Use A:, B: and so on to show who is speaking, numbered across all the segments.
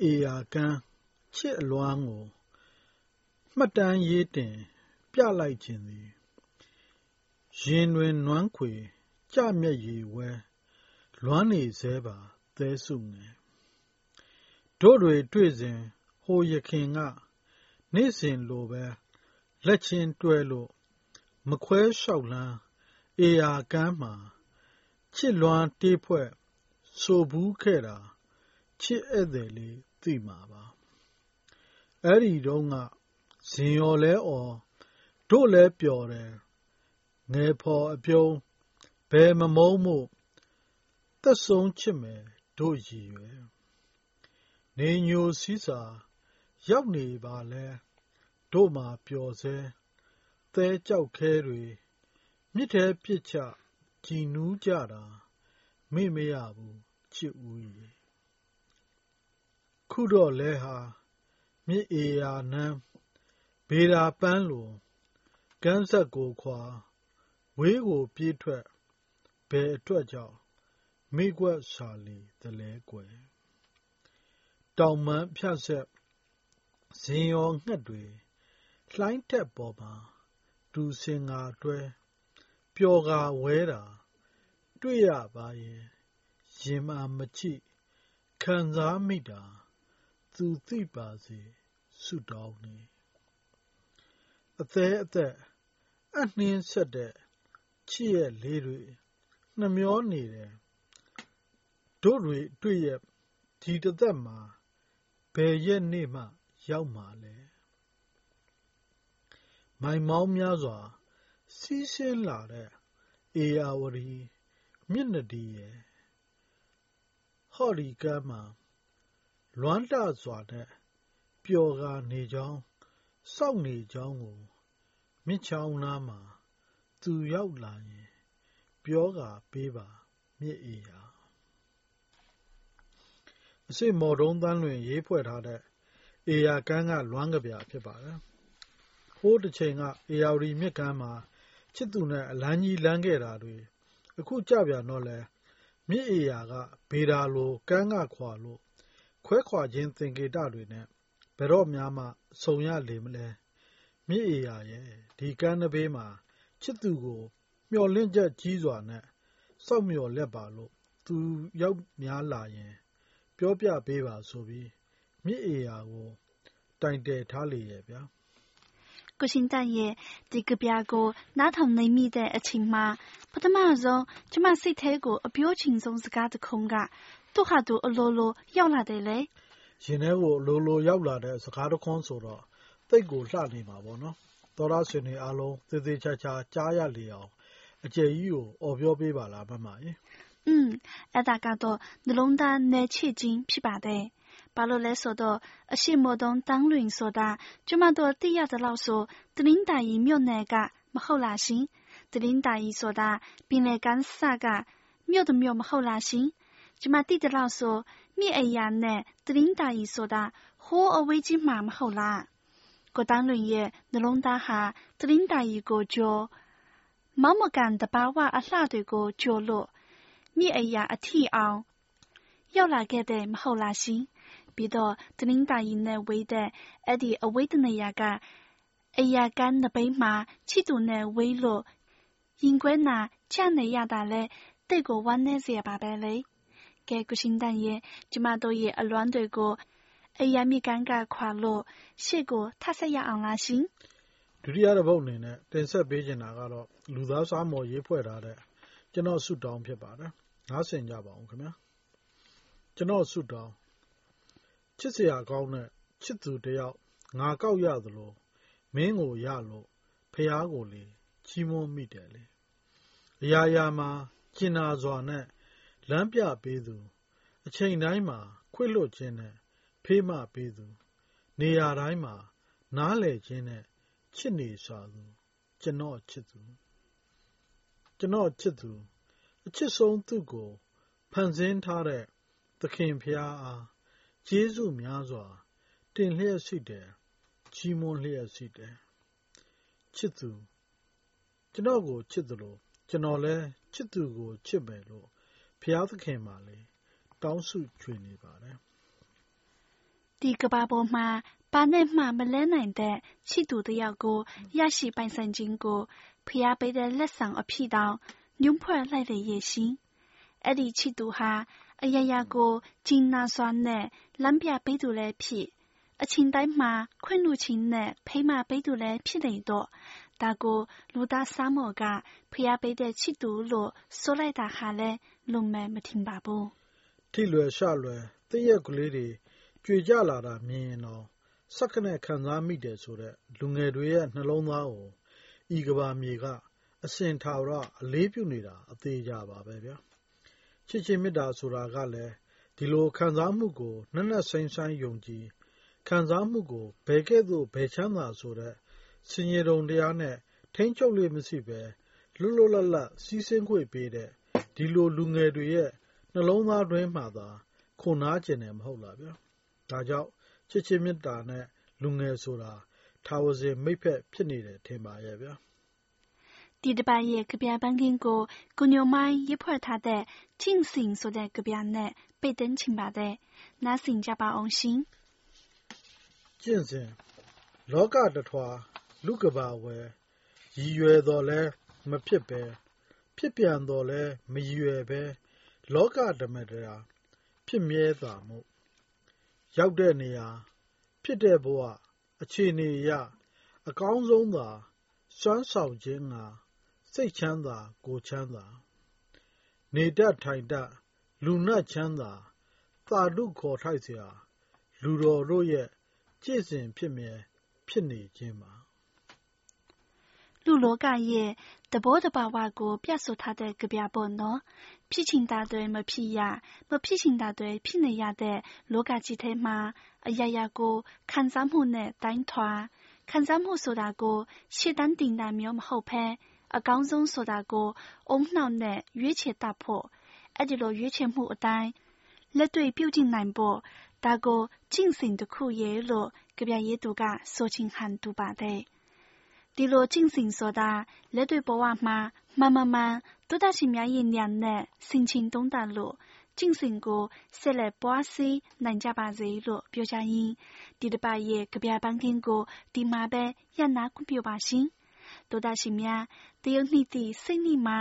A: မြစ်ဧရာကမ်း ချစ်အလွမ်းကို မှတ်တမ်းရေးတင် ပြလိုက်ချင်သည် ရင်တွင် နွမ်းခွေကြမျက်ရည်ဝဲ လွမ်းနေဆဲပါ သဲစုငယ် တို့တွေတွေ့စဉ် ဟိုယခင်က နေ့စဉ်လိုပဲ လက်ချင်းတွဲလို့ မခွဲလျှောက်လန်း ဧရာကမ်းမှာ ချစ်လွမ်းတေးဖွဲ့ ဆိုဘူးခဲ့တာ ချစ်ဧည့်သည်လေး သိမှာပါအဲ့ဒီတော့ကဇင်ရော်လဲအော်တို့လဲပျော်တယ်ငယ်ဖော်အပြုံးဘယ်မမုန်းမို့သက်ဆုံးချစ်မယ်တို့ရည်ရွယ်နေညိုစည်းစာရောက်နေပါလဲတို့မှာပျော်စဲသဲကြောက်ခဲတွေမြစ်ထဲပြစ်ချကြည်နူးကြတာမေ့မရဘူးချစ်ဦးရေ ခုတော့လဲဟာ မြစ်အေယာနန်းဗေဒါပန်းလိုကန်းဆက်ကိုခွာ ဝေးကိုပြေးထွက် ဘယ်အတွက်ကြောင့်မိကွက်စာလီတလဲကွယ် တောင်မန်းဖြတ်ဆက်ဇင်ရောငှက်တွေ လှိုင်းတက်ပေါ်မှာ တူစင်ငါတွဲ ပျော်ကာဝဲတာ တွေ့ရပါရဲ့ ရင်မမကြည့်ခံစားမိတာ သူသိပါစေဆုတောင်းနေအသေးအသက်အနှင်းဆက်တဲ့ချစ်ရဲ့လေးတွေနှမျောနေတယ်တို့တွေတွေ့ရဒီတသက်မှာဘယ်ရက်နေ့မှ ရောက်မှာလဲမိုင်မောင်းများစွာ စီးဆင်းလာတဲ့အေယာဝတီမြစ်နဒီရဲ့ဟော်ဒီကမ်းမှာ လွမ်းတစွာနဲ့ ပျော်ကာနေကြောင်း စောင့်နေကြောင်းကို မြစ်ချောင်းနားမှာ သူရောက်လာရင် ပြောကာပေးပါ မြစ်အေယာအစစ်မော်တုံးတန်းလွင် ရေးဖွဲ့ထားတဲ့အေယာကမ်းက လွမ်းကပြဖြစ်ပါတယ် ဟိုးတစ်ချိန်ကအေယာဝတီမြစ်ကမ်းမှာ ချစ်သူနဲ့ အလန်းကြီးလမ်းခဲ့တာတွေ အခုကြပြန်တော့လဲမြစ်အေယာက ဗေဒါလို ကမ်းကခွာလို့ ခွဲခွာခြင်း သင်္ကေတတွေနဲ့ ဘယ်တော့များမှ ဆုံရလေမလဲ မြစ်အေယာရဲ့ဒီကမ်းနဘေးမှာ ချစ်သူကို မျောလင့်ချက်ကြီးစွာနဲ့ စောက်မျောလက်ပါလို့ သူရောက်များလာရင် ပြောပြပေးပါဆိုပြီး မြစ်အေယာကို တိုင်တယ်ထားလေရဲ့ဗျာ
B: ကိုရှင်တရဲ့ ဒီကပြကို နားထောင်နိုင်မိတဲ့အချိန်မှာ ပထမဆုံး ကျမစိတ်ထဲကို အပြောချင်ဆုံးစကားတစ်ခုက သူ့ဟာသူအလိုလိုရောက်လာတယ်လေ
A: ရင်ထဲကိုအလိုလိုရောက်လာတဲ့စကားတစ်ခွန်းဆိုတော့သိတ်ကိုလှနေမှာပေါ့နော်သောရဆွေနေအားလုံးသေသေးချာချာကြားရလေအောင်အကျယ်ကြီးကိုအော်ပြောပေးပါလားမမကြီး
B: อืมအဲ့ဒါကတော့နှလုံးသားနဲ့ချစ်ခြင်းဖြစ်ပါတယ်ဘာလို့လဲဆိုတော့အရှိမတုံးတန်းလွင်ဆိုတာကျမတို့သိရတဲ့လောက်ဆိုတလင်းတာကြီးမြို့နယ်ကမဟုတ်လားရှင်တလင်းတာကြီးဆိုတာပင်လယ်ကမ်းစ ကမြို့တမြို့မဟုတ်လားရှင်ကျမသိတဲ့လောက်ဆိုမြစ်အရာနဲ့တလင်းတာကြီးဆိုတာဟိုးအဝေးကြီးမှာမဟုတ်လားကိုတန်းလွင်ရဲ့နှလုံးသားဟာတလင်းတာကြီးကိုကြောမောင်မကန်တဘာဝအလှတွေကိုကြောလို့မြစ်အရာအထီအောင်ရောက်လာခဲ့တဲ့မဟုတ်လားရှင်ပြီးတော့တနင်္သာရီနဲ့ဝေးတဲ့အဲ့ဒီအဝေးတနေရာကအရာကန်းနပိမှာချစ်သူနဲ့ဝေးလို့ရင်ခွဲနာချနေရတာလဲတိတ်ကိုဝမ်းနည်းစရာပါပဲလေ ကဲကုရှင်တန်ရဲ့ကျမတို့ရဲ့အလွမ်းတွေကိုအရာမြကန်းကခွာလို့ရှေ့ကိုထဆက်ရအောင်လားရှင်
A: ဒုတိယတစ်ပုတ်အနေနဲ့တင်ဆက်ပေးချင်တာကတော့လူသားစားမော်ရေးဖွဲ့ထားတဲ့ကျွန်တော်ဆုတောင်းဖြစ်ပါတယ်နားဆင်ကြပါအောင်ခင်ဗျာကျွန်တော်ဆုတောင်းချစ်စရာကောင်းတဲ့ချစ်သူတယောက်ငါကောက်ရသလိုမင်းကိုရလို့ဖះကိုလေချီးမွမ်းမိတယ်လေအရာရာမှာကျင်နာစွာနဲ့ လမ်းပြပေးသူ အချိန်တိုင်းမှာ ခွေလွတ်ခြင်းနဲ့ ဖေးမပေးသူ နေရာတိုင်းမှာ နားလည်ခြင်းနဲ့ ချစ်နေစွာသူ ကျွန်တော်ချစ်သူ ကျွန်တော်ချစ်သူ အချစ်ဆုံး သူကို ဖန်ဆင်းထားတဲ့ သခင်ဖျားအား ကျေးဇူးများစွာ တင်လျက်ရှိတယ် ချီးမွမ်းလျက်ရှိတယ် ချစ်သူ ကျွန်တော်ကို ချစ်တယ်လို့ကျွန်တော်လည်း ချစ်သူကို ချစ်မယ်လို့ ဘုရားသခင်မှာလေတောင်းဆုချွေနေပါတယ်
B: ဒီကဘာပေါ်မှာဘာနဲ့မှမလဲနိုင်တဲ့ချစ်သူတယောက်ကိုရရှိပိုင်ဆိုင်ခြင်းကိုဖျားပေးတဲ့လက်ဆောင်အဖြစ်တောင်ညွှန်းဖွဲ့လိုက်တဲ့ရဲ့ရှင်အဲ့ဒီချစ်သူဟာအယယကိုကျင်းနာစွာနဲ့လမ်းပြပေးသူလည်းဖြစ်အချင်းတိုင်းမှာခွင့်လူချင်းနဲ့ဖိမပေးသူလည်းဖြစ်နေတော့ ဒါကို လူသားစားမော်ကဖျားပေးတဲ့ချစ်သူလို့ ဆိုလိုက်တာဟာလည်းလုံမဲ့မထင်ပါဘူး
A: ထိလွယ်ရှလွယ်တည့်ရက်ကလေးတွေ ကြွေကြလာတာမြင်ရင်တော့စက္ကနဲ့ ခံစားမိတယ်ဆိုတဲ့ လူငယ်တွေရဲ့ နှလုံးသားကို ဤကဘာမြေက အစင်ထာဝရ အလေးပြုနေတာ အသေးကြပါပဲဗျာ ချစ်ချင်းမေတ္တာဆိုတာကလည်း ဒီလိုခံစားမှုကို နက်နက်ဆိုင်ဆိုင်ယုံကြည် ခံစားမှုကို ဘယ်ကဲ့သို့ ဘယ်ချမ်းသာဆိုတဲ့ စင်ရတုံတရားနဲ့ ထိမ့်ချုပ်လို့မရှိပဲလွတ်လွတ်လပ်လပ် စီးဆင်းခွင့်ပေးတဲ့ ဒီလိုလူငယ်တွေရဲ့ နှလုံးသားတွင်းမှာသာခုနာကျင်တယ် မဟုတ်လားဗျာ ဒါကြောင့် ချစ်ချင်းမေတ္တာနဲ့ လူငယ်ဆိုတာ ထာဝစဉ်မိတ်ဖက် ဖြစ်နေတယ် ထင်ပါရဲ့ဗျာ
B: ဒီတစ်ပတ်ရဲ့ ကဗျာပန်းကင်းကို ကိုညိုမိုင်းရေးဖွဲ့ထားတဲ့ကျင့်စဉ်ဆိုတဲ့ကဗျာနဲ့ ပိတ်သိမ်းချင်ပါတယ်။နားဆင်ကြပါအောင်ရှင်။
A: ကျင့်စဉ်လောကတထွာ လူကဘာဝယ်ရည်ရွယ်တော်လဲမဖြစ်ပဲဖြစ်ပြန်တော်လဲမရည်ရွယ်ပဲလောကဓမ္မတရားဖြစ်မြဲစွာမှုရောက်တဲ့နေရာဖြစ်တဲ့ဘဝအခြေအနေအရအကောင်းဆုံးသာစွမ်းဆောင်ခြင်းငါစိတ်ချမ်းသာကိုယ်ချမ်းသာနေတတ်ထိုင်တတ်လူနတ်ချမ်းသာသာဓုခေါ်ထိုက်เสียလူတော်တို့ရဲ့ကြည်စဉ်ဖြစ်မြဲဖြစ်နေခြင်းပါ
B: လူလောကရဲ့သဘောတဘာဝကို ပြဆိုထားတဲ့ကြပြပေါ့နော်ဖြစ်ချင်တာတွေမဖြစ်ရမဖြစ်ချင်တာတွေဖြစ်နေရတဲ့လောကကြီးထဲမှာ အရာရာကိုခံစားမှုနဲ့တိုင်းထွာခံစားမှုဆိုတာကိုရှေ့တန်းတင်တာမျိုးမဟုတ်ဘဲအကောင်းဆုံးဆိုတာကိုအုံနှောက်နဲ့ရွေးချယ်တတ်ဖို့အဲ့ဒီလိုရွေးချယ်မှုအတိုင်းလက်တွေ့ပြုကျင့်နိုင်ဖို့ဒါကိုကျင့်စဉ်တစ်ခုရဲ့လို့ကြပြရေးသူကဆိုချင်ဟန်တူပါတယ် ဒီလိုကျင့်စဉ်ဆိုတာ လက်တွေ့ဘဝမှာ မှန်မှန်မှန်တိုးတက်ရှင်များရဲ့ဉာဏ်နဲ့စင်ချင်သုံးသပ်လို့ကျင့်စဉ်ကိုဆက်လက်ပွားစီနိုင်ကြပါစေလို့ပြောကြရင်းဒီတစ်ပတ်ရဲ့ကြပြပန်းခင်းကိုဒီမှာပဲရနာခွင့်ပြုပါရှင်တိုးတက်ရှင်များတရုတ်နှစ်သည့်စိတ်နှစ်မှာ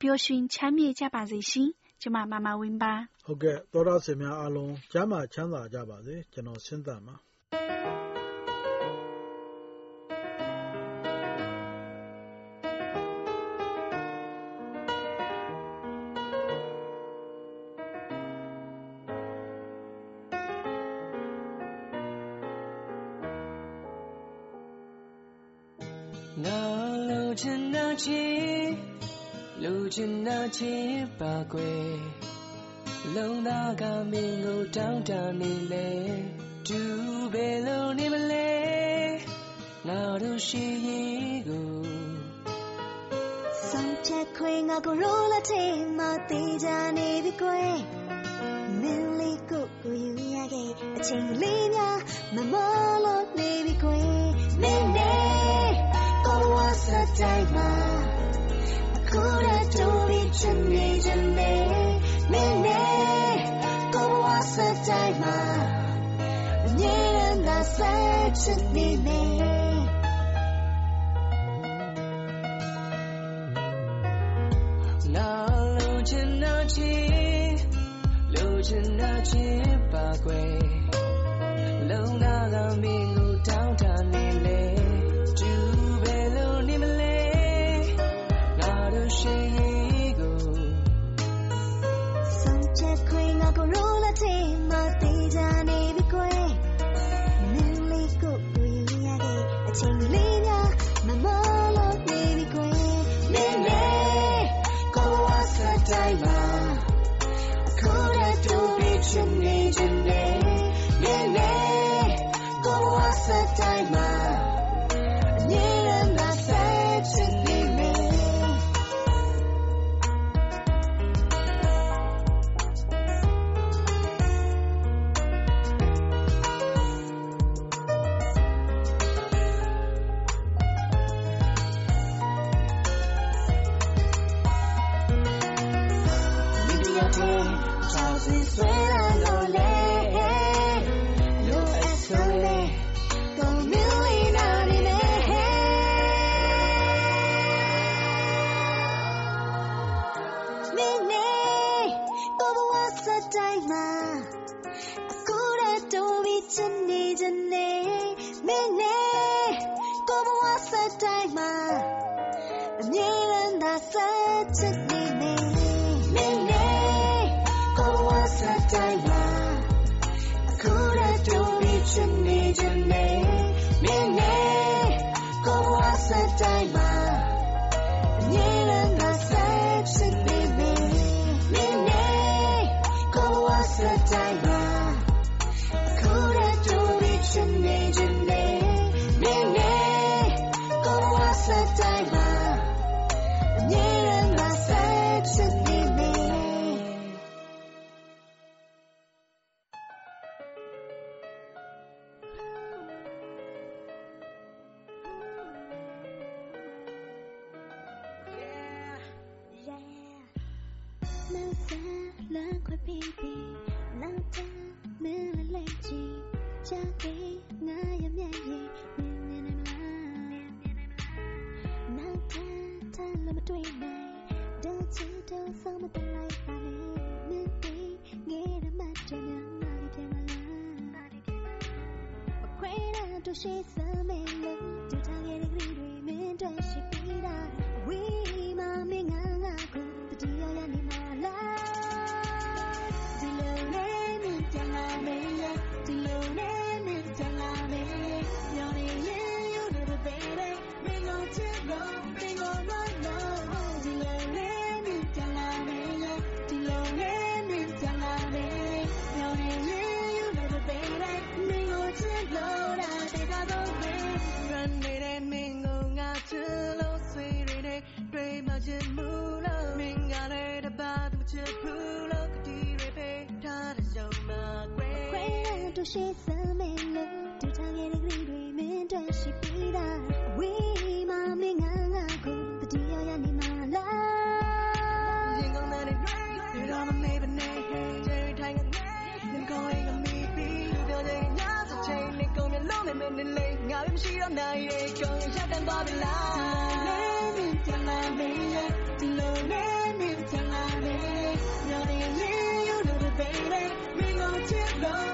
B: ပျော်ရွှင်ချမ်းမြေ့ကြပါစေရှင်ကျမမမဝင်းပါ
A: ဟုတ်ကဲ့သောတာစင်များအားလုံးကျမ်းမာချမ်းသာကြပါစေကျွန်တော်ဆင်းသက်ပါ
C: ငါလိုချင်တာချစ်လိုချင်တာချစ်ပါကွယ်လုံသားကမင်းကိုတောင်းတနေလေသူပဲလုံးနေမလဲငါတို့ရှိရင်ကို
D: ဆုံးဖြတ်ခွင့်ငါကိုရိုးလာတဲ့မသေးကြနေပြီကွယ်မင်းလေးကိုကိုယူရ ခဲ့အချိန်လေးများမမလို့နေပြီကွယ်မင်းနဲ့ကိုဝါစတိုင်းမှာအခုရတော့ဒီချင်နေချင်နေမင်းနဲ့ကိုဝါစတိုင်းမှာညနေနာဆက်ချင်နေနေ
C: ငါလိုချင်တာချစ်လိုချင်တာချ
D: cause Now that love could be be Now that me la တော့ရှိစ
C: မယ်
D: လို့တူထားခဲ့တဲ့ဂရီတွေမင်းတို့ရှိပြီးသားဝေးမမင်းငါငါကိုတတိယရနေမှာလား
C: ရင်ကုန်တဲ့တွေဒီတော့မမေ့ဘနဲ့ချယ်ရီထိုင်ကနေငင်ကောင်းလေးကမီးပြီးပြောတဲ့ညစချိန်လေးကုန်မျက်လုံးနဲ့မင်းလေးငါလည်းမရှိတော့နိုင်ရဲ့ကုန်ရရက်တန်သွားပြီလား
D: နဲ့မင်းချင်လာမင်းဒီလိုနဲ့မင်းချင်လာမင်းညနေရင် you know the baby မင်းကိုချစ်လို့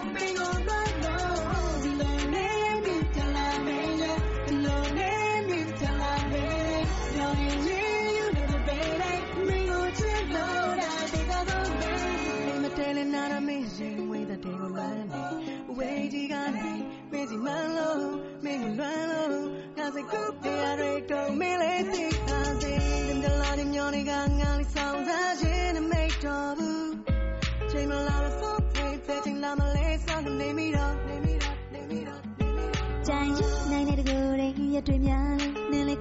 D: ရင်
C: ဝေးတဲ့တေကိုလမ်းနေဝေးကြီးကနေမင်းစီမလို့မင်းကိုလွမ်းလို့ငါစိတ်ကူးပြရတဲ့တော့မင်းလေးသိတာစေတင်တလာညညောနေကငါလေးဆောင်စားခြင်းနဲ့မိတ်တော်ဘူးချိန်မလာလို့ဖုန်းဖေးဖေးချိန်လာမလဲဆောင်နေမိတော့နေမိတော့နေမိတော့နေမိတော့
D: ကြိုင်ယူနိုင်တဲ့ကိုယ်တွေရတွေ့များလဲနင်းလေး